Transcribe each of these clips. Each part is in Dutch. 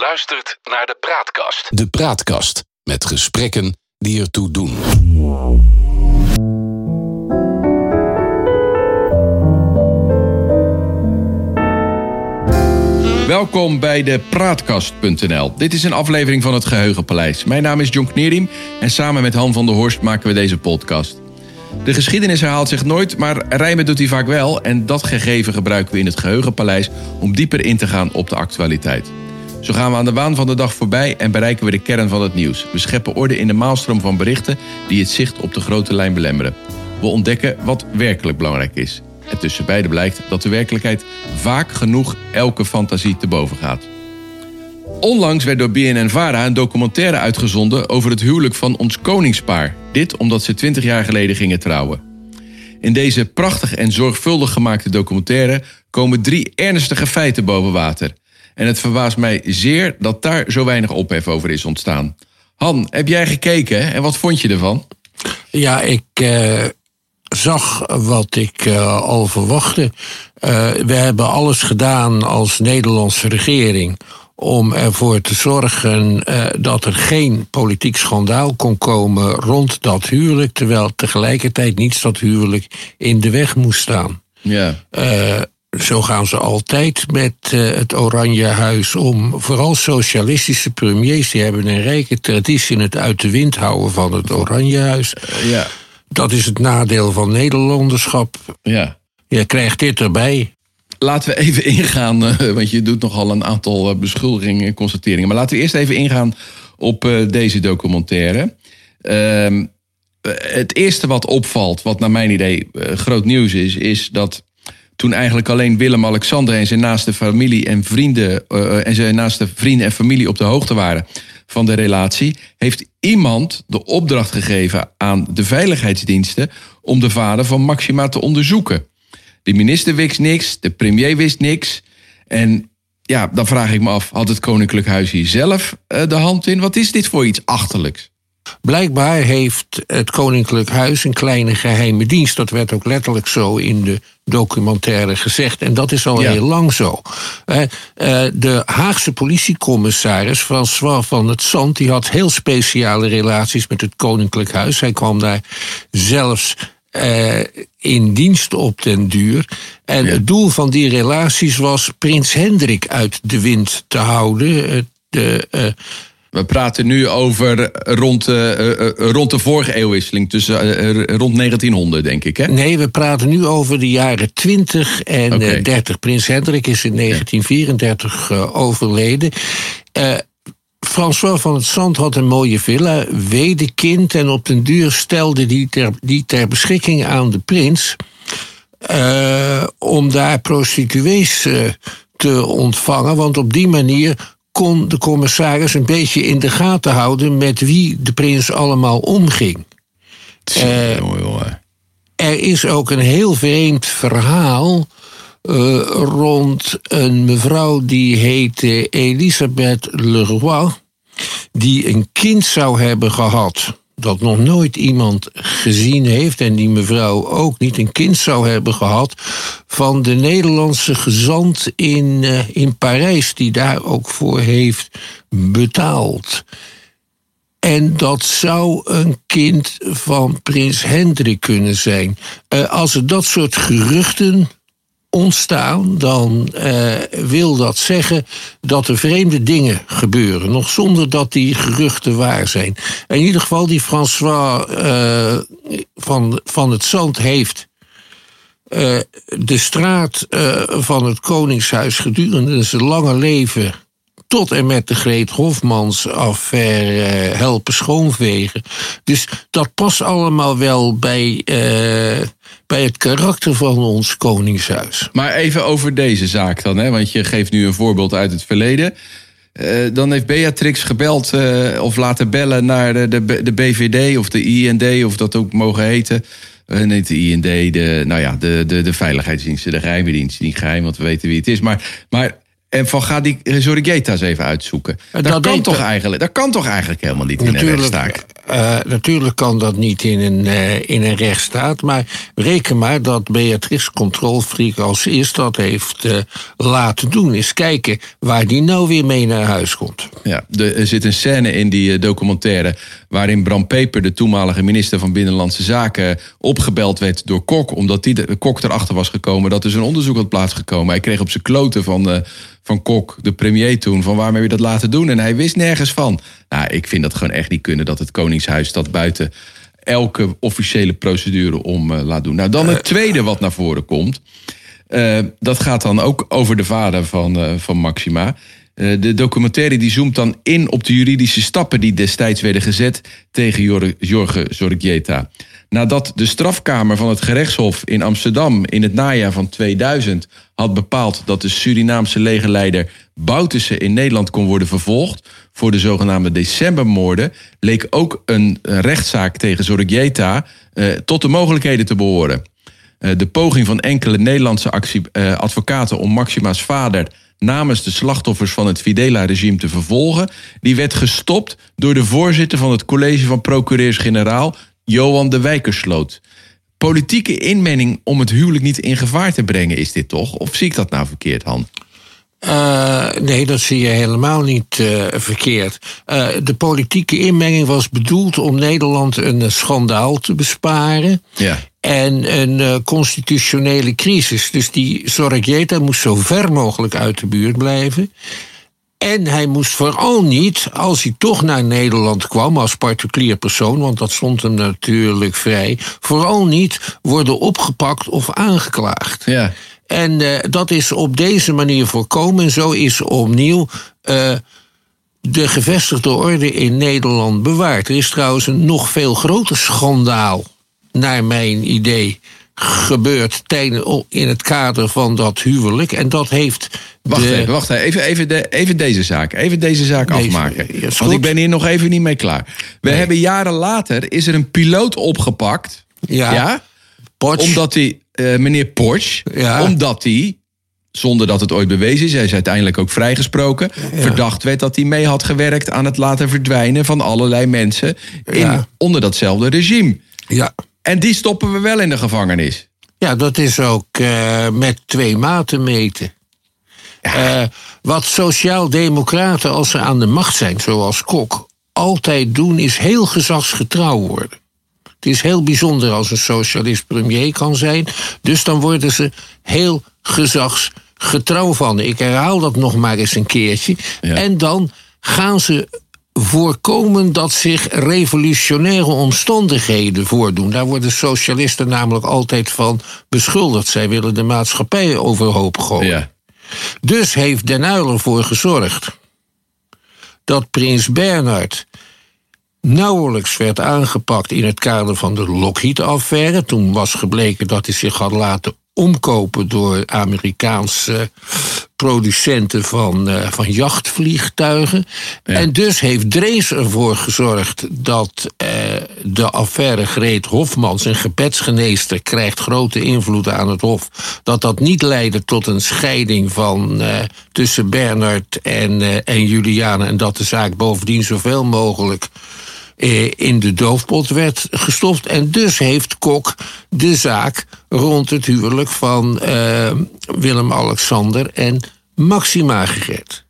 luistert naar de Praatkast. De Praatkast met gesprekken die ertoe doen. Welkom bij de Praatkast.nl. Dit is een aflevering van het Geheugenpaleis. Mijn naam is John Knerim en samen met Han van der Horst maken we deze podcast. De geschiedenis herhaalt zich nooit, maar rijmen doet hij vaak wel. En dat gegeven gebruiken we in het Geheugenpaleis om dieper in te gaan op de actualiteit. Zo gaan we aan de waan van de dag voorbij en bereiken we de kern van het nieuws. We scheppen orde in de maalstroom van berichten die het zicht op de grote lijn belemmeren. We ontdekken wat werkelijk belangrijk is. En tussen beide blijkt dat de werkelijkheid vaak genoeg elke fantasie te boven gaat. Onlangs werd door BNN-VARA een documentaire uitgezonden over het huwelijk van ons koningspaar. Dit omdat ze 20 jaar geleden gingen trouwen. In deze prachtig en zorgvuldig gemaakte documentaire komen drie ernstige feiten boven water. En het verbaast mij zeer dat daar zo weinig ophef over is ontstaan. Han, heb jij gekeken en wat vond je ervan? Ja, ik uh, zag wat ik uh, al verwachtte. Uh, we hebben alles gedaan als Nederlandse regering om ervoor te zorgen uh, dat er geen politiek schandaal kon komen rond dat huwelijk, terwijl tegelijkertijd niets dat huwelijk in de weg moest staan. Ja. Uh, zo gaan ze altijd met uh, het Oranje Huis om. Vooral socialistische premiers die hebben een rijke traditie in het uit de wind houden van het Oranje Huis. ja. Dat is het nadeel van Nederlanderschap. Ja. Je krijgt dit erbij. Laten we even ingaan, uh, want je doet nogal een aantal beschuldigingen en constateringen. Maar laten we eerst even ingaan op deze documentaire. Ehm, het eerste wat opvalt, wat naar mijn idee groot nieuws is, is dat toen eigenlijk alleen Willem-Alexander en zijn naaste familie en vrienden en zijn naaste vrienden en familie op de hoogte waren van de relatie, heeft iemand de opdracht gegeven aan de veiligheidsdiensten om de vader van Maxima te onderzoeken. De minister wist niks, de premier wist niks. En ja, dan vraag ik me af, had het Koninklijk Huis hier zelf uh, de hand in? Wat is dit voor iets achterlijks? Blijkbaar heeft het Koninklijk Huis een kleine geheime dienst. Dat werd ook letterlijk zo in de documentaire gezegd. En dat is al ja. heel lang zo. De Haagse politiecommissaris François van het Zand... die had heel speciale relaties met het Koninklijk Huis. Hij kwam daar zelfs uh, in dienst op den duur. En ja. het doel van die relaties was prins Hendrik uit de wind te houden. De, uh, we praten nu over rond, uh, rond de vorige eeuwwisseling, tussen rond 1900, denk ik. Hè? Nee, we praten nu over de jaren 20 en okay. 30. Prins Hendrik is in 1934 ja. overleden. François van het Zand had een mooie villa, wedekind... en op den duur stelde die ter, die ter beschikking aan de prins... Om daar prostituees te ontvangen. Want op die manier kon de commissaris een beetje in de gaten houden... met wie de prins allemaal omging. Uh, er is ook een heel vreemd verhaal... Uh, rond een mevrouw die heette Elisabeth Leroy, die een kind zou hebben gehad dat nog nooit iemand gezien heeft en die mevrouw ook niet een kind zou hebben gehad van de Nederlandse gezant in, uh, in Parijs die daar ook voor heeft betaald. En dat zou een kind van prins Hendrik kunnen zijn. Uh, als er dat soort geruchten ontstaan, dan uh, wil dat zeggen dat er vreemde dingen gebeuren, nog zonder dat die geruchten waar zijn. In ieder geval, die François uh, van, van het Zand heeft uh, de straat van het Koningshuis gedurende zijn lange leven tot en met de Greet Hofmans affaire helpen schoonvegen. Dus dat past allemaal wel bij bij het karakter van ons koningshuis. Maar even over deze zaak dan, hè? want je geeft nu een voorbeeld uit het verleden. Uh, dan heeft Beatrix gebeld of laten bellen naar de, de, de, BVD of de IND, of dat ook mogen heten. Nee, de IND, de, nou ja, de, de, de veiligheidsdiensten, de geheime diensten. Niet geheim, want we weten wie het is. Maar, maar en van ga die Zorigeta's even uitzoeken. Dat, dat kan toch eigenlijk, dat kan toch eigenlijk helemaal niet in een rechtszaak? eh, natuurlijk kan dat niet in een, uh, in een rechtsstaat. Maar reken maar dat Beatrice controlfreak als is dat heeft uh, laten doen. Is kijken waar die nou weer mee naar huis komt. Ja, er zit een scène in die documentaire waarin Bram Peper, de toenmalige minister van Binnenlandse Zaken, opgebeld werd door Kok. Omdat die de, Kok erachter was gekomen dat er een onderzoek had plaatsgekomen. Hij kreeg op zijn kloten van van Kok, de premier toen, van waarom heb je dat laten doen? En hij wist nergens van. Nou, ik vind dat gewoon echt niet kunnen dat het Koningshuis dat buiten elke officiële procedure om uh, laat doen. Nou, dan het tweede wat naar voren komt. Uh, dat gaat dan ook over de vader van, uh, van Maxima. De documentaire die zoomt dan in op de juridische stappen die destijds werden gezet tegen Jorge Zorgieta. Nadat de strafkamer van het gerechtshof in Amsterdam in het najaar van 2000 had bepaald dat de Surinaamse legerleider Boutussen in Nederland kon worden vervolgd voor de zogenaamde decembermoorden, leek ook een rechtszaak tegen Zorregieta eh, tot de mogelijkheden te behoren. Eh, de poging van enkele Nederlandse actie, eh, advocaten om Maxima's vader namens de slachtoffers van het Fidela-regime te vervolgen, die werd gestopt door de voorzitter van het college van procureurs-generaal, Johan de Wijkersloot. Politieke inmenging om het huwelijk niet in gevaar te brengen, is dit toch? Of zie ik dat nou verkeerd, Han? Uh, nee, dat zie je helemaal niet uh, verkeerd. Uh, de politieke inmenging was bedoeld om Nederland een schandaal te besparen. Ja. En een constitutionele crisis. Dus die Zorregieta moest zo ver mogelijk uit de buurt blijven. En hij moest vooral niet, als hij toch naar Nederland kwam als particulier persoon, want dat stond hem natuurlijk vrij, vooral niet worden opgepakt of aangeklaagd. Ja. En uh, dat is op deze manier voorkomen. En zo is opnieuw uh, de gevestigde orde in Nederland bewaard. Er is trouwens een nog veel groter schandaal, naar mijn idee, gebeurd in het kader van dat huwelijk. En dat heeft. Wacht de... even, wacht even. Even, de, even deze zaak. Even deze zaak deze, afmaken. Ja, Want ik ben hier nog even niet mee klaar. We nee. hebben jaren later is er een piloot opgepakt. Ja. ja Omdat hij, uh, meneer Porsche, ja. omdat hij zonder dat het ooit bewezen is. Hij is uiteindelijk ook vrijgesproken. Ja. Verdacht werd dat hij mee had gewerkt aan het laten verdwijnen van allerlei mensen in, Ja. onder datzelfde regime. Ja. En die stoppen we wel in de gevangenis. Ja, dat is ook uh, met twee maten meten. Ja. Uh, wat sociaal-democraten, als ze aan de macht zijn, zoals Kok, altijd doen, is heel gezagsgetrouw worden. Het is heel bijzonder als een socialist premier kan zijn. Dus dan worden ze heel gezagsgetrouw van. Ik herhaal dat nog maar eens een keertje. Ja. En dan gaan ze voorkomen dat zich revolutionaire omstandigheden voordoen. Daar worden socialisten namelijk altijd van beschuldigd. Zij willen de maatschappij overhoop gooien. Ja. Dus heeft Den Uyl ervoor gezorgd dat prins Bernhard nauwelijks werd aangepakt in het kader van de Lockheed-affaire. Toen was gebleken dat hij zich had laten omkopen door Amerikaanse producenten van, uh, van jachtvliegtuigen. Ja. En dus heeft Drees ervoor gezorgd dat uh, de affaire Greet Hofmans, een gebedsgeneester, krijgt grote invloed aan het Hof. Dat dat niet leidde tot een scheiding van, uh, tussen Bernard en, en Juliane. En dat de zaak bovendien zoveel mogelijk in de doofpot werd gestopt. En dus heeft Kok de zaak rond het huwelijk van uh, Willem-Alexander en Maxima gered.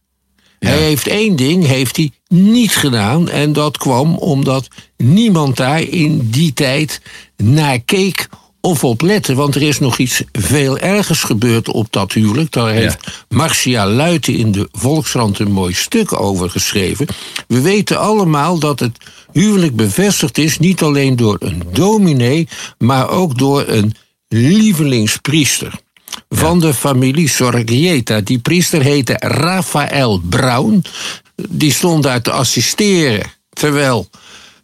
Ja. Hij heeft één ding heeft hij niet gedaan. En dat kwam omdat niemand daar in die tijd naar keek of op lette. Want er is nog iets veel ergers gebeurd op dat huwelijk. Daar heeft ja. Marcia Luiten in de Volkskrant een mooi stuk over geschreven. We weten allemaal dat het huwelijk bevestigd is... niet alleen door een dominee, maar ook door een lievelingspriester... van ja. de familie Sorgieta. Die priester heette Raphaël Brown. Die stond daar te assisteren, terwijl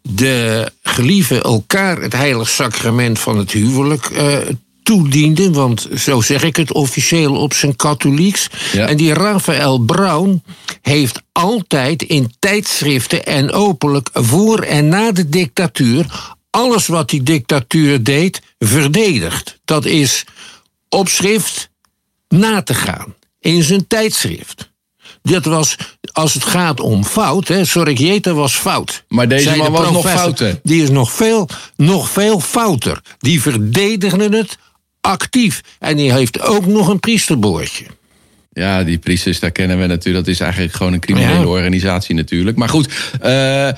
de gelieven elkaar het heilig sacrament van het huwelijk uh, toedienden. Want zo zeg ik het officieel op zijn katholieks. Ja. En die Raphaël Brown heeft altijd in tijdschriften en openlijk voor en na de dictatuur alles wat die dictatuur deed verdedigd. Dat is op schrift na te gaan in zijn tijdschrift. Dat was, als het gaat om fout, hè, Sorrieta was fout. Maar deze man de was nog fouter. Die is nog veel, nog veel fouter. Die verdedigden het actief. En die heeft ook nog een priesterboordje. Ja, die priesters, daar kennen we natuurlijk. Dat is eigenlijk gewoon een criminele Ja. organisatie natuurlijk. Maar goed, eh,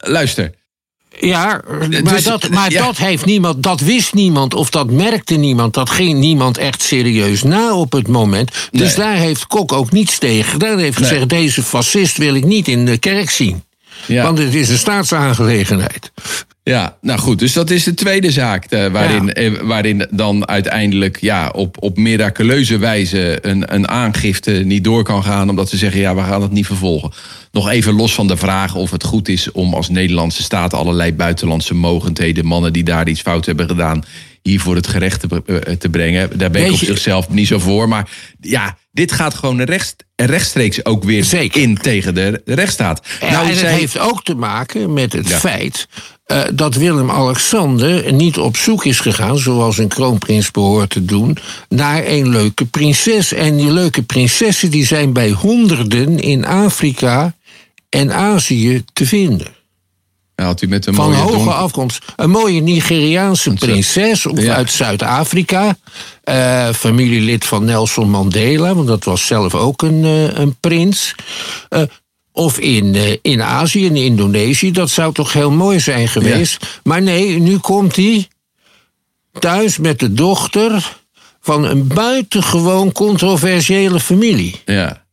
luister. Ja, maar, Dus, dat, maar ja. dat heeft niemand, dat wist niemand of dat merkte niemand. Dat ging niemand echt serieus na op het moment. Dus Nee. daar heeft Kok ook niets tegen. Hij heeft Nee. gezegd, deze fascist wil ik niet in de kerk zien. Ja. Want het is een staatsaangelegenheid. Ja, nou goed, dus dat is de tweede zaak. eh, waarin, eh, waarin dan uiteindelijk ja, op, op miraculeuze wijze een, een aangifte niet door kan gaan. Omdat ze zeggen, ja, we gaan het niet vervolgen. Nog even los van de vraag of het goed is om als Nederlandse staat allerlei buitenlandse mogendheden, mannen die daar iets fout hebben gedaan, hier voor het gerecht te, eh, te brengen. Daar ben ik op zichzelf niet zo voor. Maar ja, dit gaat gewoon recht, rechtstreeks ook weer Zeker. in tegen de rechtsstaat. Ja, Nou, en het heeft ook te maken met het Ja. feit eh, dat Willem-Alexander niet op zoek is gegaan, zoals een kroonprins behoort te doen, naar een leuke prinses. En die leuke prinsessen die zijn bij honderden in Afrika en Azië te vinden. Had u met een Van mooie hoge donker- afkomst. Een mooie Nigeriaanse prinses of Ja. uit Zuid-Afrika. eh, familielid van Nelson Mandela, want dat was zelf ook een, eh, een prins. Eh, of in, in Azië, in Indonesië. Dat zou toch heel mooi zijn geweest. Maar nee, nu komt hij thuis met de dochter van een buitengewoon controversiële familie. Ja.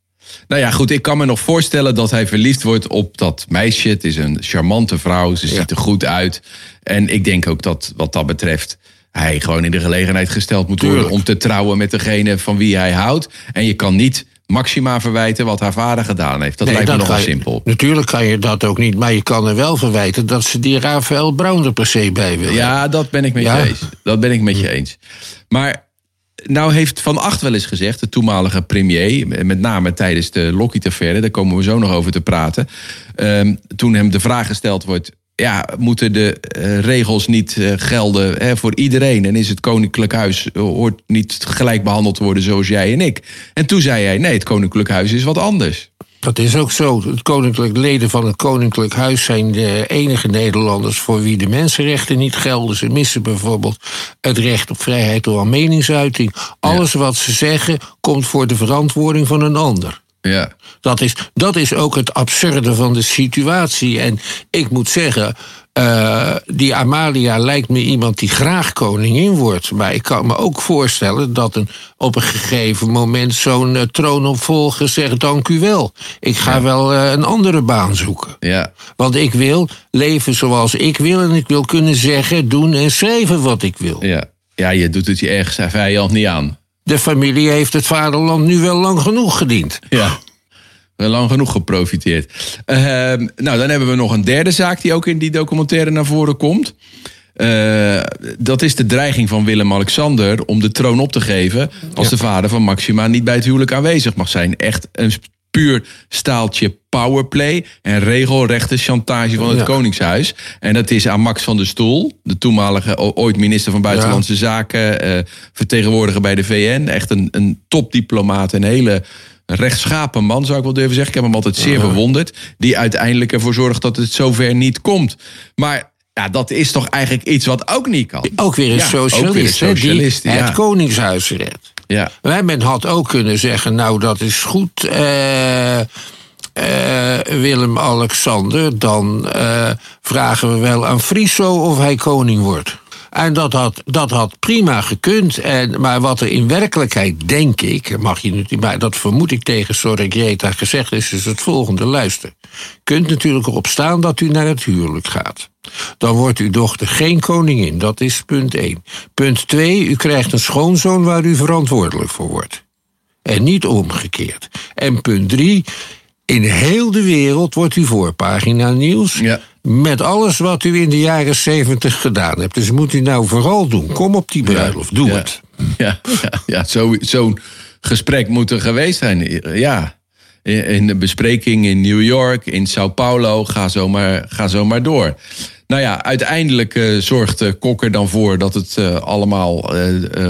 Nou ja, goed, ik kan me nog voorstellen dat hij verliefd wordt op dat meisje. Het is een charmante vrouw, ze ziet er goed uit. En ik denk ook dat wat dat betreft hij gewoon in de gelegenheid gesteld moet worden om te trouwen met degene van wie hij houdt. En je kan niet Maxima verwijten wat haar vader gedaan heeft. Dat Nee, lijkt me nogal simpel. Natuurlijk kan je dat ook niet, maar je kan er wel verwijten dat ze die Rafael Brown er per se bij wil. Ja, dat ben ik met Ja. je eens. Dat ben ik met je eens. Maar nou heeft Van Acht wel eens gezegd, de toenmalige premier, met name tijdens de Lockheed-affaire, daar komen we zo nog over te praten. ehm, toen hem de vraag gesteld wordt, ja, moeten de eh, regels niet eh, gelden hè, voor iedereen? En is het Koninklijk Huis, eh, hoort niet gelijk behandeld te worden zoals jij en ik? En toen zei hij, nee, het Koninklijk Huis is wat anders. Dat is ook zo. Het koninklijk leden van het Koninklijk Huis zijn de enige Nederlanders voor wie de mensenrechten niet gelden. Ze missen bijvoorbeeld het recht op vrijheid door meningsuiting. Alles wat ze zeggen komt voor de verantwoording van een ander. Ja, Dat is, dat is ook het absurde van de situatie. En ik moet zeggen, eh, die Amalia lijkt me iemand die graag koningin wordt. Maar ik kan me ook voorstellen dat een, op een gegeven moment zo'n eh, troonopvolger zegt: Dank u wel. Ik ga wel eh, een andere baan zoeken. ja, Want ik wil leven zoals ik wil en ik wil kunnen zeggen, doen en schrijven wat ik wil. ja. Ja, je doet het je ergens vijand niet aan. De familie heeft het vaderland nu wel lang genoeg gediend. Ja. Wel lang genoeg geprofiteerd. Ehm, nou, dan hebben we nog een derde zaak die ook in die documentaire naar voren komt. Eh, dat is de dreiging van Willem-Alexander om de troon op te geven. als de vader van Maxima niet bij het huwelijk aanwezig mag zijn. Echt een puur staaltje powerplay en regelrechte chantage van het Ja. Koningshuis. En dat is aan Max van der Stoel, de toenmalige ooit minister van Buitenlandse Zaken, eh, vertegenwoordiger bij de VN. Echt een, een topdiplomaat, een hele rechtschapen man, zou ik wel durven zeggen. Ik heb hem altijd zeer bewonderd. Die uiteindelijk ervoor zorgt dat het zover niet komt. Maar ja, dat is toch eigenlijk iets wat ook niet kan. Ook weer een Ja, socialist, weer een hè, die ja. het Koningshuis redt. Ja, Hè, Men had ook kunnen zeggen, nou dat is goed, eh, eh, Willem-Alexander... dan eh, vragen we wel aan Friso of hij koning wordt. En dat had, dat had prima gekund. En, maar wat er in werkelijkheid, denk ik, mag je niet, maar dat vermoed ik tegen Sorregeta gezegd is, is het volgende. Luister, kunt natuurlijk erop staan dat u naar het huwelijk gaat. Dan wordt uw dochter geen koningin, dat is punt 1. Punt 2, u krijgt een schoonzoon waar u verantwoordelijk voor wordt. En niet omgekeerd. En punt 3, in heel de wereld wordt u voorpagina nieuws. Ja. Met alles wat u in de jaren 70 gedaan hebt. Dus moet u nou vooral doen. Kom op die bruiloft, doe ja. het. Ja, ja, ja zo- zo'n gesprek moet er geweest zijn. Ja. In in de bespreking in New York, in Sao Paulo, ga zo maar, ga zo maar door. Nou ja, uiteindelijk uh, zorgt uh, Kokker dan voor dat het uh, allemaal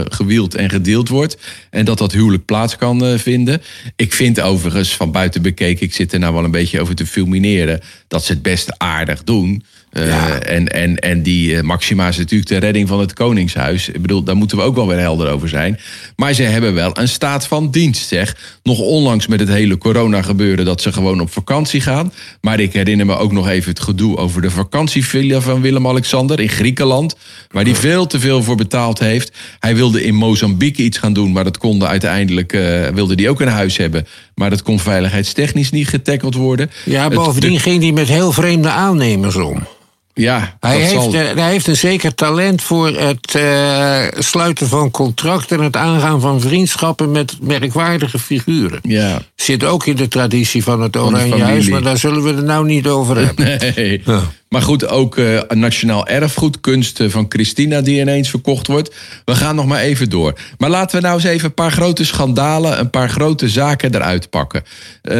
gewield en gedeeld wordt. En dat dat huwelijk plaats kan vinden. Ik vind overigens, van buiten bekeken, ik zit er nou wel een beetje over te fulmineren, dat ze het best aardig doen. Ja. en, en, en die Maxima is natuurlijk de redding van het Koningshuis. Ik bedoel, daar moeten we ook wel weer helder over zijn. Maar ze hebben wel een staat van dienst, zeg. Nog onlangs met het hele corona gebeuren dat ze gewoon op vakantie gaan. Maar ik herinner me ook nog even het gedoe over de vakantievilla van Willem-Alexander in Griekenland. Waar hij veel te veel voor betaald heeft. Hij wilde in Mozambique iets gaan doen, maar dat konde uiteindelijk, uh, wilde hij ook een huis hebben. Maar dat kon veiligheidstechnisch niet getackeld worden. Ja, bovendien ging hij met heel vreemde aannemers om. Ja, hij heeft, zal... hij heeft een zeker talent voor het uh, sluiten van contracten en het aangaan van vriendschappen met merkwaardige figuren. Ja. Zit ook in de traditie van het Oranje Huis, maar daar zullen we het nou niet over hebben. Nee. Ja. Maar goed, ook uh, nationaal erfgoed, kunst van Christina die ineens verkocht wordt. We gaan nog maar even door. Maar laten we nou eens even een paar grote schandalen, een paar grote zaken eruit pakken. Uh,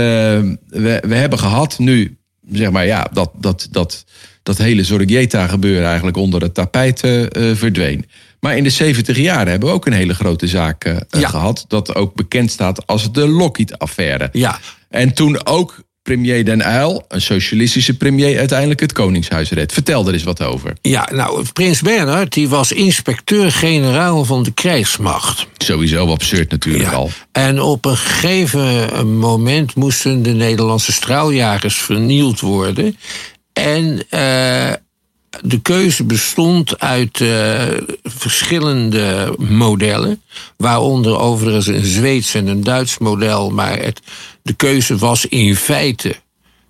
we, we hebben gehad nu, zeg maar, ja, dat. dat, dat dat hele Zorgieta gebeuren eigenlijk onder het tapijt uh, verdween. Maar in de 70 jaar hebben we ook een hele grote zaak uh, ja. gehad. Dat ook bekend staat als de Lockheed-affaire. Ja. En toen ook premier Den Uyl, een socialistische premier, uiteindelijk het Koningshuis redt. Vertel er eens wat over. Ja, nou, prins Bernhard die was inspecteur-generaal van de krijgsmacht. Sowieso absurd natuurlijk ja. al. En op een gegeven moment moesten de Nederlandse straaljagers vernield worden. En uh, de keuze bestond uit uh, verschillende modellen. Waaronder overigens een Zweeds en een Duits model. Maar het, de keuze was in feite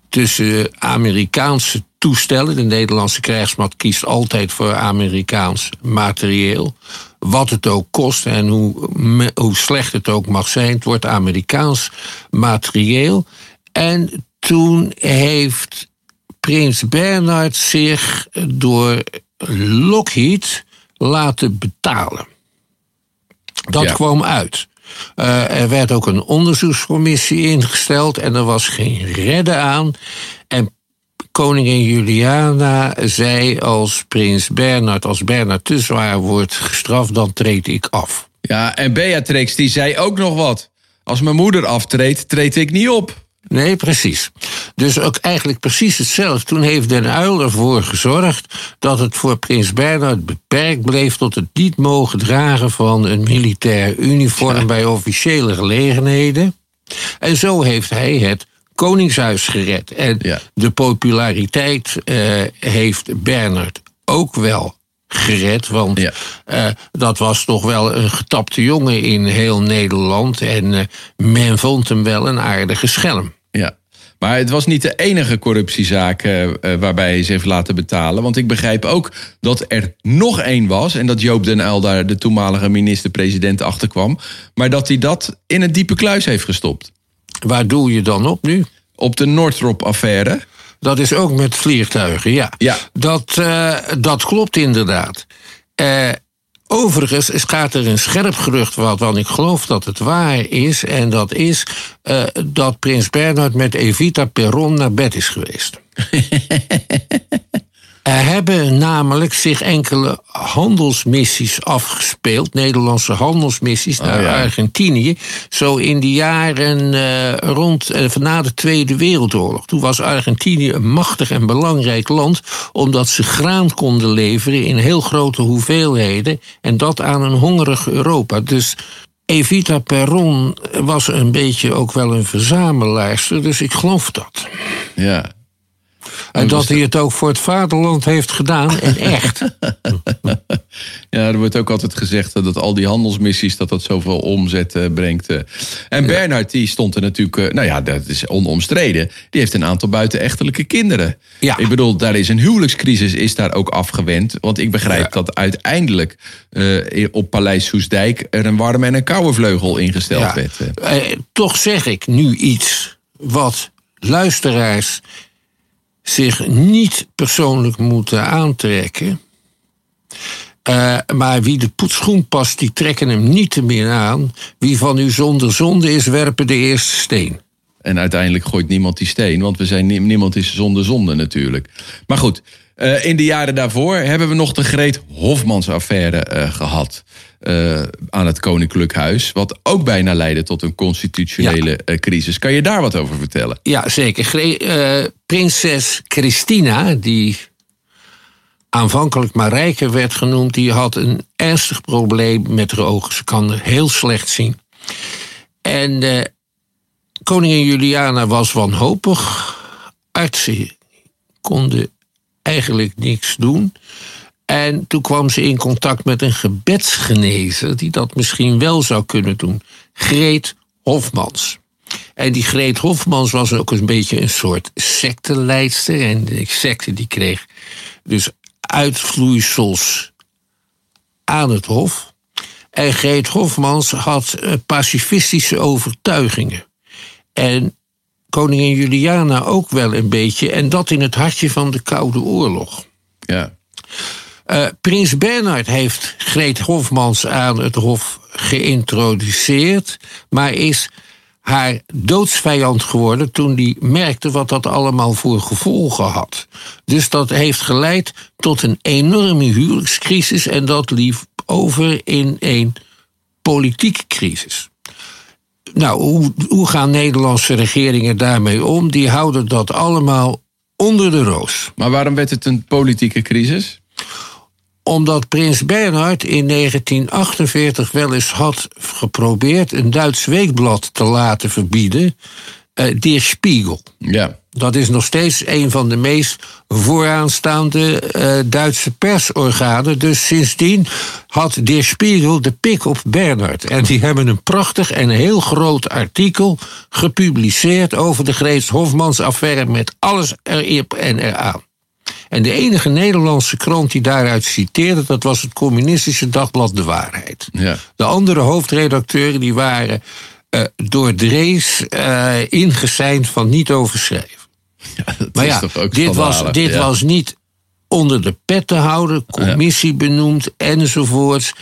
tussen Amerikaanse toestellen. De Nederlandse krijgsmacht kiest altijd voor Amerikaans materieel. Wat het ook kost en hoe, hoe slecht het ook mag zijn. Het wordt Amerikaans materieel. En toen heeft prins Bernhard zich door Lockheed laten betalen. Dat ja. kwam uit. Uh, er werd ook een onderzoekscommissie ingesteld en er was geen redden aan. En koningin Juliana zei als prins Bernhard, als Bernhard te zwaar wordt gestraft, dan treed ik af. Ja, en Beatrix die zei ook nog wat. Als mijn moeder aftreedt, treed ik niet op. Nee, precies. Dus ook eigenlijk precies hetzelfde. Toen heeft Den Uyl ervoor gezorgd dat het voor prins Bernhard beperkt bleef tot het niet mogen dragen van een militair uniform ja. bij officiële gelegenheden. En zo heeft hij het Koningshuis gered. En ja. de populariteit uh, heeft Bernhard ook wel gered. Want ja. uh, dat was toch wel een getapte jongen in heel Nederland. En uh, men vond hem wel een aardige schelm. Ja. Maar het was niet de enige corruptiezaak uh, waarbij hij zich heeft laten betalen. Want ik begrijp ook dat er nog één was. En dat Joop den Uyl daar de toenmalige minister-president achter kwam. Maar dat hij dat in een diepe kluis heeft gestopt. Waar doe je dan op nu? Op de Northrop-affaire. Dat is ook met vliegtuigen, ja. ja. Dat, uh, dat klopt inderdaad. Uh, overigens gaat er een scherp gerucht wat, want ik geloof dat het waar is. En dat is uh, dat prins Bernhard met Evita Perron naar bed is geweest. Er hebben namelijk zich enkele handelsmissies afgespeeld, Nederlandse handelsmissies naar oh, ja. Argentinië, zo in de jaren uh, rond uh, na de Tweede Wereldoorlog. Toen was Argentinië een machtig en belangrijk land, omdat ze graan konden leveren in heel grote hoeveelheden en dat aan een hongerig Europa. Dus Evita Perron was een beetje ook wel een verzamelaarster, dus ik geloof dat. Ja, en dat hij het ook voor het vaderland heeft gedaan, en echt. ja, er wordt ook altijd gezegd dat al die handelsmissies... dat dat zoveel omzet uh, brengt. Uh. En Bernhard, die stond er natuurlijk... Uh, nou ja, dat is onomstreden. Die heeft een aantal buitenechtelijke kinderen. Ja. Ik bedoel, daar is een huwelijkscrisis is daar ook afgewend. Want ik begrijp ja. dat uiteindelijk op Paleis Soesdijk... er een warme en een koude vleugel ingesteld ja. werd. toch zeg ik nu iets wat luisteraars zich niet persoonlijk moeten aantrekken. Uh, maar wie de schoen past, die trekken hem niet te meer aan. Wie van u zonder zonde is, werpen de eerste steen. En uiteindelijk gooit niemand die steen, want we zijn, niemand is zonder zonde natuurlijk. Maar goed, uh, in de jaren daarvoor hebben we nog de Greet Hofmans affaire uh, gehad. Uh, aan het Koninklijk Huis. Wat ook bijna leidde tot een constitutionele ja. crisis. Kan je daar wat over vertellen? Ja, zeker. Gre prinses Christina, die aanvankelijk Marijke werd genoemd, die had een ernstig probleem met haar ogen. Ze kan heel slecht zien. En uh, koningin Juliana was wanhopig. Artsen konden eigenlijk niks doen. En toen kwam ze in contact met een gebedsgenezer die dat misschien wel zou kunnen doen. Greet Hofmans. En die Greet Hofmans was ook een beetje een soort secteleidster. En de secte die kreeg dus uitvloeisels aan het Hof. En Greet Hofmans had eh, pacifistische overtuigingen. En koningin Juliana ook wel een beetje. En dat in het hartje van de Koude Oorlog. Ja. Uh, Prins Bernhard heeft Greet Hofmans aan het Hof geïntroduceerd, maar is haar doodsvijand geworden toen die merkte wat dat allemaal voor gevolgen had. Dus dat heeft geleid tot een enorme huwelijkscrisis en dat liep over in een politieke crisis. Nou, hoe, hoe gaan Nederlandse regeringen daarmee om? Die houden dat allemaal onder de roos. Maar waarom werd het een politieke crisis? Omdat prins Bernhard in 1948 wel eens had geprobeerd een Duits weekblad te laten verbieden, uh, Der Spiegel. Ja. Dat is nog steeds een van de meest vooraanstaande uh, Duitse persorganen. Dus sindsdien had Der Spiegel de pik op Bernhard. En die hebben een prachtig en heel groot artikel gepubliceerd over de Grees Hofmans affaire met alles erop en eraan. En de enige Nederlandse krant die daaruit citeerde, dat was het communistische dagblad De Waarheid. Ja. De andere hoofdredacteuren die waren uh, door Drees uh, ingeseind van niet overschrijven. Ja, maar ja, dit, was, dit ja. was niet onder de pet te houden, commissie benoemd enzovoorts.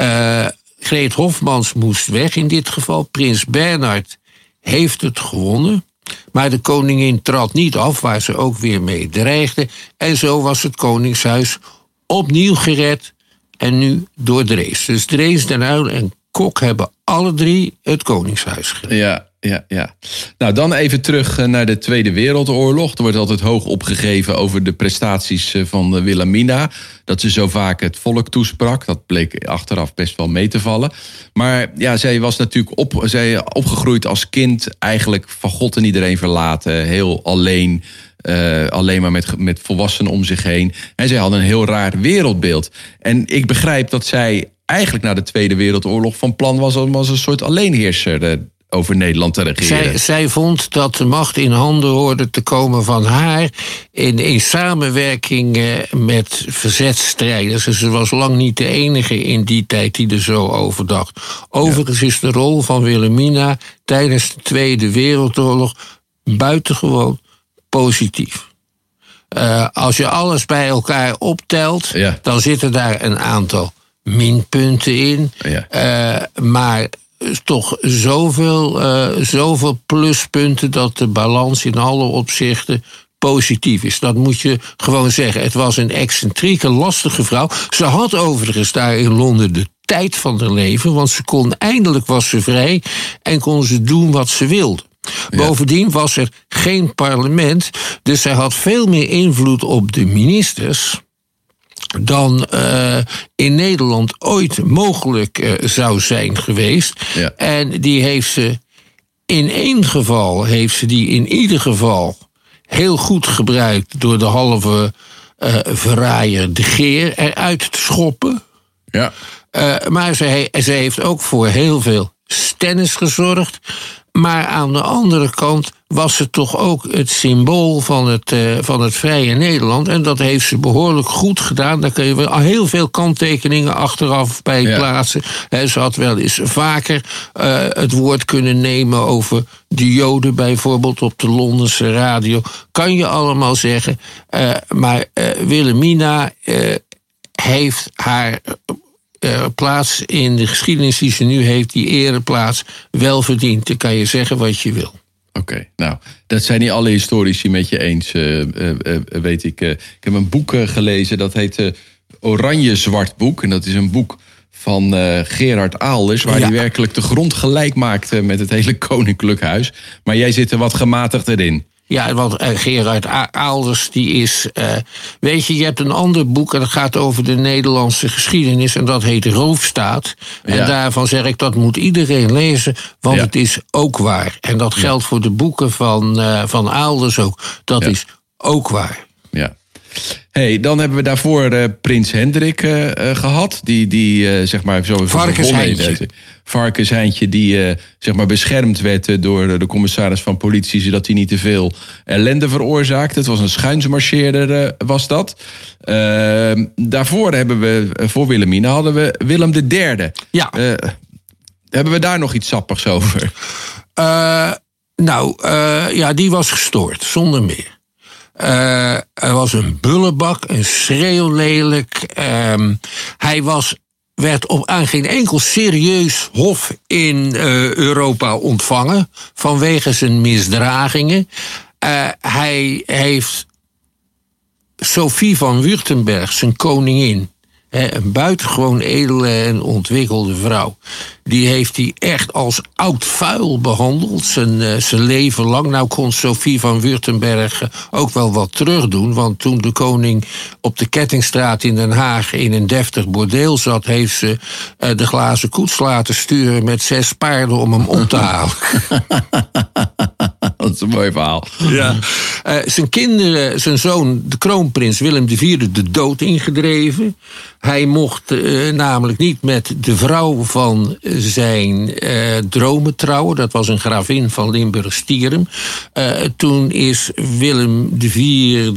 Uh, Greet Hofmans moest weg in dit geval. Prins Bernhard heeft het gewonnen. Maar de koningin trad niet af, waar ze ook weer mee dreigde. En zo was het Koningshuis opnieuw gered. En nu door Drees. Dus Drees, Den Uyl en Kok hebben alle drie het Koningshuis gered. Ja, ja, ja. Nou, dan even terug eh, naar de Tweede Wereldoorlog. Er wordt altijd hoog opgegeven over de prestaties eh, van eh, Wilhelmina. Dat ze zo vaak het volk toesprak. Dat bleek achteraf best wel mee te vallen. Maar ja, zij was natuurlijk op, zij opgegroeid als kind. Eigenlijk van God en iedereen verlaten. Heel alleen. Alleen maar met, met volwassenen om zich heen. En zij had een heel raar wereldbeeld. En ik begrijp dat zij eigenlijk na de Tweede Wereldoorlog van plan was om als een soort alleenheerser uh, over Nederland te regeren. Zij, zij vond dat de macht in handen hoorde te komen van haar in, in samenwerking uh, met verzetstrijders. Dus ze was lang niet de enige in die tijd die er zo over dacht. Overigens ja. is de rol van Wilhelmina tijdens de Tweede Wereldoorlog buitengewoon positief. Uh, als je alles bij elkaar optelt, ja. dan zitten daar een aantal minpunten in. Ja. Uh, maar toch zoveel, uh, zoveel pluspunten dat de balans in alle opzichten positief is. Dat moet je gewoon zeggen. Het was een excentrieke, lastige vrouw. Ze had overigens daar in Londen de tijd van haar leven, want ze kon eindelijk was ze vrij en kon ze doen wat ze wilde. Ja. Bovendien was er geen parlement, dus zij had veel meer invloed op de ministers dan uh, in Nederland ooit mogelijk uh, zou zijn geweest. Ja. En die heeft ze in één geval, heeft ze die in ieder geval heel goed gebruikt door de halve uh, verraaier de Geer eruit te schoppen. Ja. maar ze, ze heeft ook voor heel veel stennis gezorgd. Maar aan de andere kant was ze toch ook het symbool van het, uh, van het vrije Nederland. En dat heeft ze behoorlijk goed gedaan. Daar kun je wel heel veel kanttekeningen achteraf bij Ja. plaatsen. He, ze had wel eens vaker uh, het woord kunnen nemen over de Joden, bijvoorbeeld op de Londense radio. Kan je allemaal zeggen. Uh, maar Wilhelmina heeft haar uh, plaats in de geschiedenis die ze nu heeft, die ereplaats, wel verdiend. Dan kan je zeggen wat je wil. Oké, nou, dat zijn niet alle historici met je eens, eh, eh, eh, weet ik. ik heb een boek gelezen, dat heet Oranje Zwart Boek. En dat is een boek van Gerard Aalders... waar hij werkelijk de grond gelijk maakte met het hele koninklijk huis. Maar jij zit er wat gematigd in. Ja, want uh, Gerard Aalders, die is. Uh, weet je, je hebt een ander boek en dat gaat over de Nederlandse geschiedenis. En dat heet Roofstaat. En daarvan zeg ik dat moet iedereen lezen, want het is ook waar. En dat geldt voor de boeken van, uh, van Aalders ook. Dat is ook waar. Ja. Hey, dan hebben we daarvoor uh, Prins Hendrik uh, uh, gehad. Die, die zeg maar zo... Varkensheintje. Varkensheintje die zeg maar beschermd werd door de commissaris van politie... zodat hij niet te veel ellende veroorzaakte. Het was een schuinsmarcheerder, was dat. Ehm, daarvoor hebben we, voor Willemine, hadden we Willem III. Ja. hebben we daar nog iets sappigs over? nou, ja, die was gestoord, zonder meer. Uh, er was een bullebak, een schreeuwlelijk. Uh, hij was, werd op, aan geen enkel serieus hof in uh, Europa ontvangen vanwege zijn misdragingen. Uh, hij heeft Sophie van Württemberg, zijn koningin, een buitengewoon edele en ontwikkelde vrouw. Die heeft hij echt als oud vuil behandeld, zijn, eh, zijn leven lang. Nou kon Sophie van Württemberg ook wel wat terugdoen. Want toen de koning op de Kettingstraat in Den Haag in een deftig bordeel zat, heeft ze eh, de glazen koets laten sturen met zes paarden om hem op te halen. Dat is een mooi verhaal. Ja. Uh, zijn kinderen, zijn zoon, de kroonprins Willem IV, de dood ingedreven. Hij mocht uh, namelijk niet met de vrouw van zijn uh, dromen trouwen. Dat was een gravin van Limburg-Stierum. toen is Willem IV,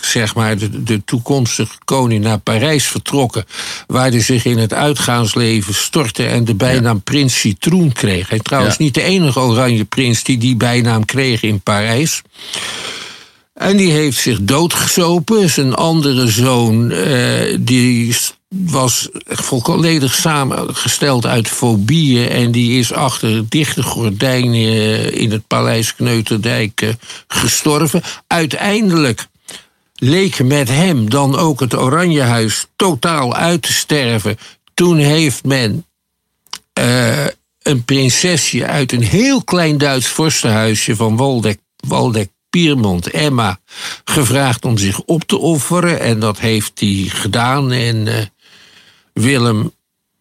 zeg maar, de, de toekomstige koning, naar Parijs vertrokken. Waar hij zich in het uitgaansleven stortte en de bijnaam Prins Citroen kreeg. Hij trouwens niet de enige oranje prins die die bijnaam kreeg in Parijs. En die heeft zich doodgesopen. Zijn andere zoon, uh, die was volledig samengesteld uit fobieën. En die is achter dichte gordijnen in het paleis Kneuterdijk uh, gestorven. Uiteindelijk leek met hem dan ook het Oranjehuis totaal uit te sterven. Toen heeft men een prinsesje uit een heel klein Duits vorstenhuisje van Waldeck, Waldeck Piermont, Emma, gevraagd om zich op te offeren. En dat heeft hij gedaan. En uh, Willem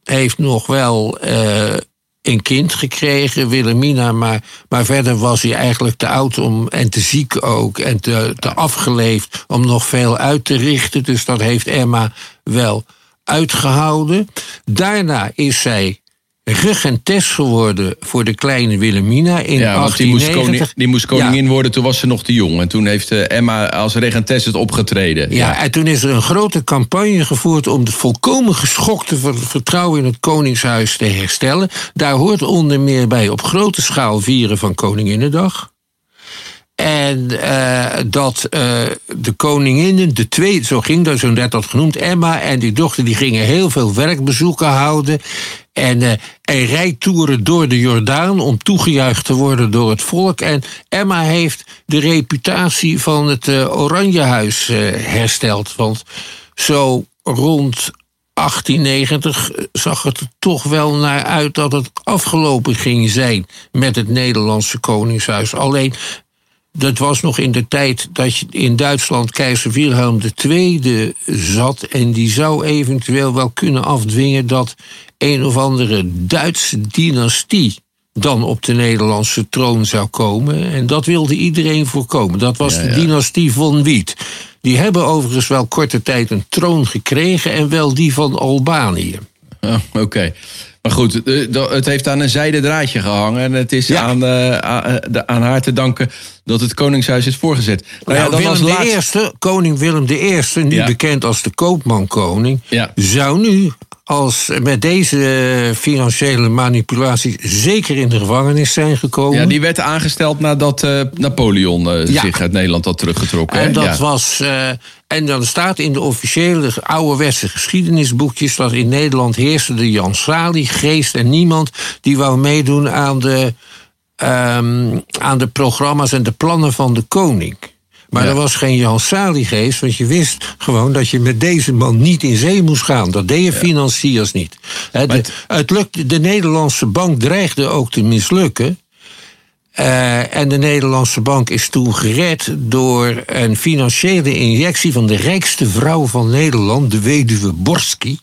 heeft nog wel uh, een kind gekregen, Willemina. Maar, maar verder was hij eigenlijk te oud om, en te ziek ook. En te, te afgeleefd om nog veel uit te richten. Dus dat heeft Emma wel uitgehouden. Daarna is zij regentes geworden voor de kleine Wilhelmina in ja, 1890. Die moest, die moest koningin worden, toen was ze nog te jong. En toen heeft eh, Emma als regentes het opgetreden. Ja, ja, en toen is er een grote campagne gevoerd... om het volkomen geschokte vertrouwen in het koningshuis te herstellen. Daar hoort onder meer bij op grote schaal vieren van Koninginnedag... En uh, dat uh, de koninginnen, de twee, zo ging dat, zo net dat genoemd, Emma en die dochter, die gingen heel veel werkbezoeken houden. En, uh, en rijtoeren door de Jordaan om toegejuicht te worden door het volk. En Emma heeft de reputatie van het Oranjehuis hersteld. Want zo rond 1890 zag het er toch wel naar uit dat het afgelopen ging zijn met het Nederlandse Koningshuis. Alleen dat was nog in de tijd dat je in Duitsland keizer Wilhelm II zat. En die zou eventueel wel kunnen afdwingen dat een of andere Duitse dynastie dan op de Nederlandse troon zou komen. En dat wilde iedereen voorkomen. Dat was de dynastie von Wiet. Die hebben overigens wel korte tijd een troon gekregen en wel die van Albanië. Oh, Oké. Maar goed, het heeft aan een zijden draadje gehangen. En het is aan, uh, aan, haar te danken dat het Koningshuis is voorgezet. Nou, ja, dan Willem als laatste... Eerste, koning Willem I, nu bekend als de koopman-koning... zou nu als met deze financiële manipulatie zeker in de gevangenis zijn gekomen. Ja, die werd aangesteld nadat uh, Napoleon uh, zich uit Nederland had teruggetrokken. En dat was. Uh, en dan staat in de officiële ouderwetse geschiedenisboekjes dat in Nederland heerste de Jan Sali geest en niemand die wou meedoen aan de ehm, aan de programma's en de plannen van de koning. Maar Ja. er was geen Jan Salie-geest, want je wist gewoon dat je met deze man niet in zee moest gaan. Dat deden financiers niet. De, het- het lukte, de Nederlandse bank dreigde ook te mislukken. Eh, en de Nederlandse bank is toen gered door een financiële injectie van de rijkste vrouw van Nederland, de weduwe Borski.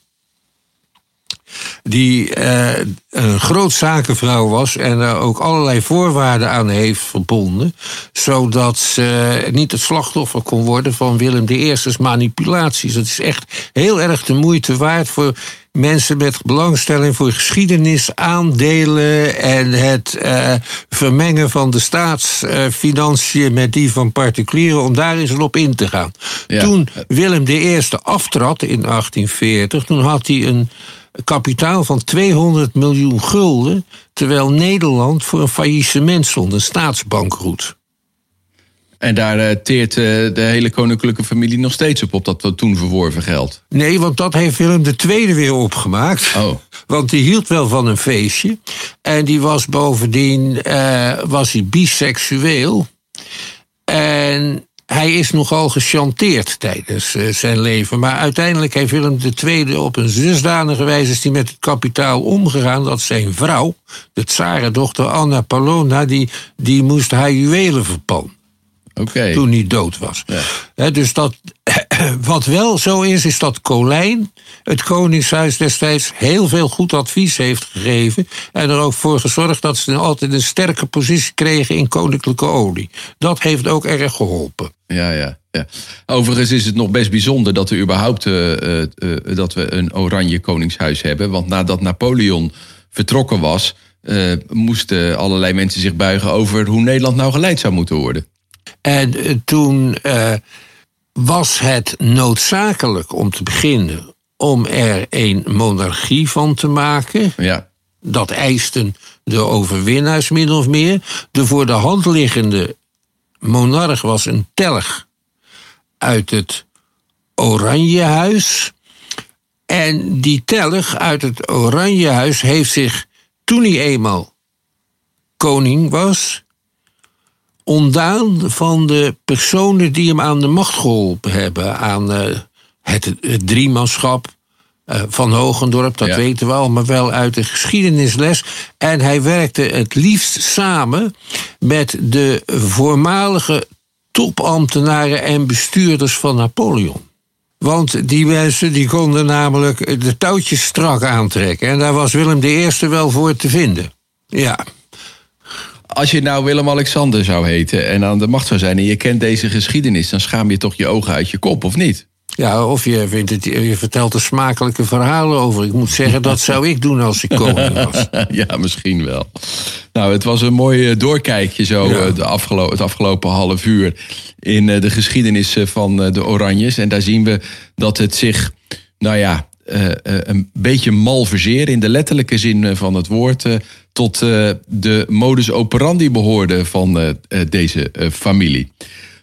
Die eh, een groot zakenvrouw was en er ook allerlei voorwaarden aan heeft verbonden. Zodat ze niet het slachtoffer kon worden van Willem I's manipulaties. Het is echt heel erg de moeite waard voor mensen met belangstelling voor geschiedenis, aandelen en het eh, vermengen van de staatsfinanciën met die van particulieren, om daar eens op in te gaan. Ja. Toen Willem I aftrad in 1840, toen had hij een kapitaal van 200 miljoen gulden, terwijl Nederland voor een faillissement stond, een staatsbankroet. En daar eh, teert eh, de hele koninklijke familie nog steeds op, op dat toen verworven geld. Nee, want dat heeft Willem II weer opgemaakt. Oh. Want die hield wel van een feestje. En die was bovendien eh, was hij biseksueel. En hij is nogal gechanteerd tijdens eh, zijn leven. Maar uiteindelijk heeft Willem II op een dusdanige wijze is hij met het kapitaal omgegaan... dat zijn vrouw, de tsarendochter Anna Palona... die, die moest haar juwelen verpannen Toen hij dood was. Dus dat, wat wel zo is, is dat Colijn, het Koningshuis destijds, heel veel goed advies heeft gegeven. En er ook voor gezorgd dat ze altijd een sterke positie kregen in koninklijke olie. Dat heeft ook erg geholpen. Ja, ja, ja. Overigens is het nog best bijzonder dat we überhaupt eh, eh, eh, dat we een oranje koningshuis hebben. Want nadat Napoleon vertrokken was, moesten allerlei mensen zich buigen over hoe Nederland nou geleid zou moeten worden. En eh, toen eh, was het noodzakelijk om te beginnen om er een monarchie van te maken. Ja, Dat eisten de overwinnaars min of meer. De voor de hand liggende monarch was een telg uit het Oranjehuis. En die telg uit het Oranjehuis heeft zich, toen hij eenmaal koning was, ontdaan van de personen die hem aan de macht geholpen hebben. Aan eh, het, het driemanschap eh, van Hogendorp, dat Ja. weten we al, maar wel uit de geschiedenisles. En hij werkte het liefst samen met de voormalige topambtenaren en bestuurders van Napoleon. Want die mensen die konden namelijk de touwtjes strak aantrekken. En daar was Willem I wel voor te vinden. Ja. Als je nou Willem-Alexander zou heten en aan de macht zou zijn en je kent deze geschiedenis, dan schaam je toch je ogen uit je kop, of niet? Ja, of je, vindt het, je vertelt er smakelijke verhalen over. Ik moet zeggen, dat zou ik doen als ik koning was. ja, misschien wel. Nou, het was een mooi eh, doorkijkje zo Ja. eh, de afgelo het afgelopen half uur in eh, de geschiedenis van de Oranjes. En daar zien we dat het zich, nou ja, eh, eh, een beetje malverzeer in de letterlijke zin eh, van het woord eh, tot de modus operandi behoorde van deze familie.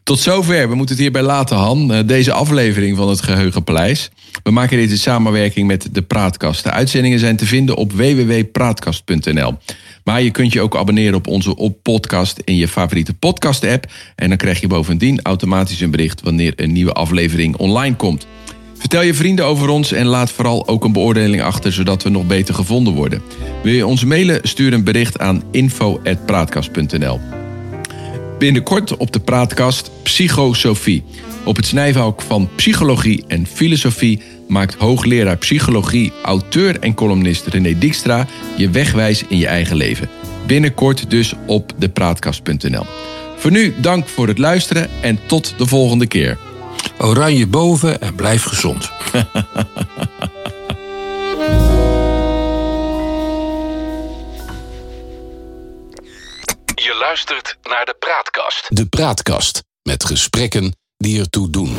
Tot zover. We moeten het hierbij laten, Han. Deze aflevering van het Geheugenpaleis. We maken dit in samenwerking met de Praatkast. De uitzendingen zijn te vinden op www.praatkast.nl. Maar je kunt je ook abonneren op onze op podcast in je favoriete podcast-app. En dan krijg je bovendien automatisch een bericht wanneer een nieuwe aflevering online komt. Vertel je vrienden over ons en laat vooral ook een beoordeling achter, zodat we nog beter gevonden worden. Wil je ons mailen? Stuur een bericht aan info.praatkast.nl. Binnenkort op de praatkast Psychosofie. Op het snijvalk van psychologie en filosofie maakt hoogleraar psychologie, auteur en columnist René Dijkstra je wegwijs in je eigen leven. Binnenkort dus op depraatkast.nl. Voor nu dank voor het luisteren en tot de volgende keer. Oranje boven en blijf gezond. Je luistert naar de praatkast. De Praatkast. Met gesprekken die ertoe doen.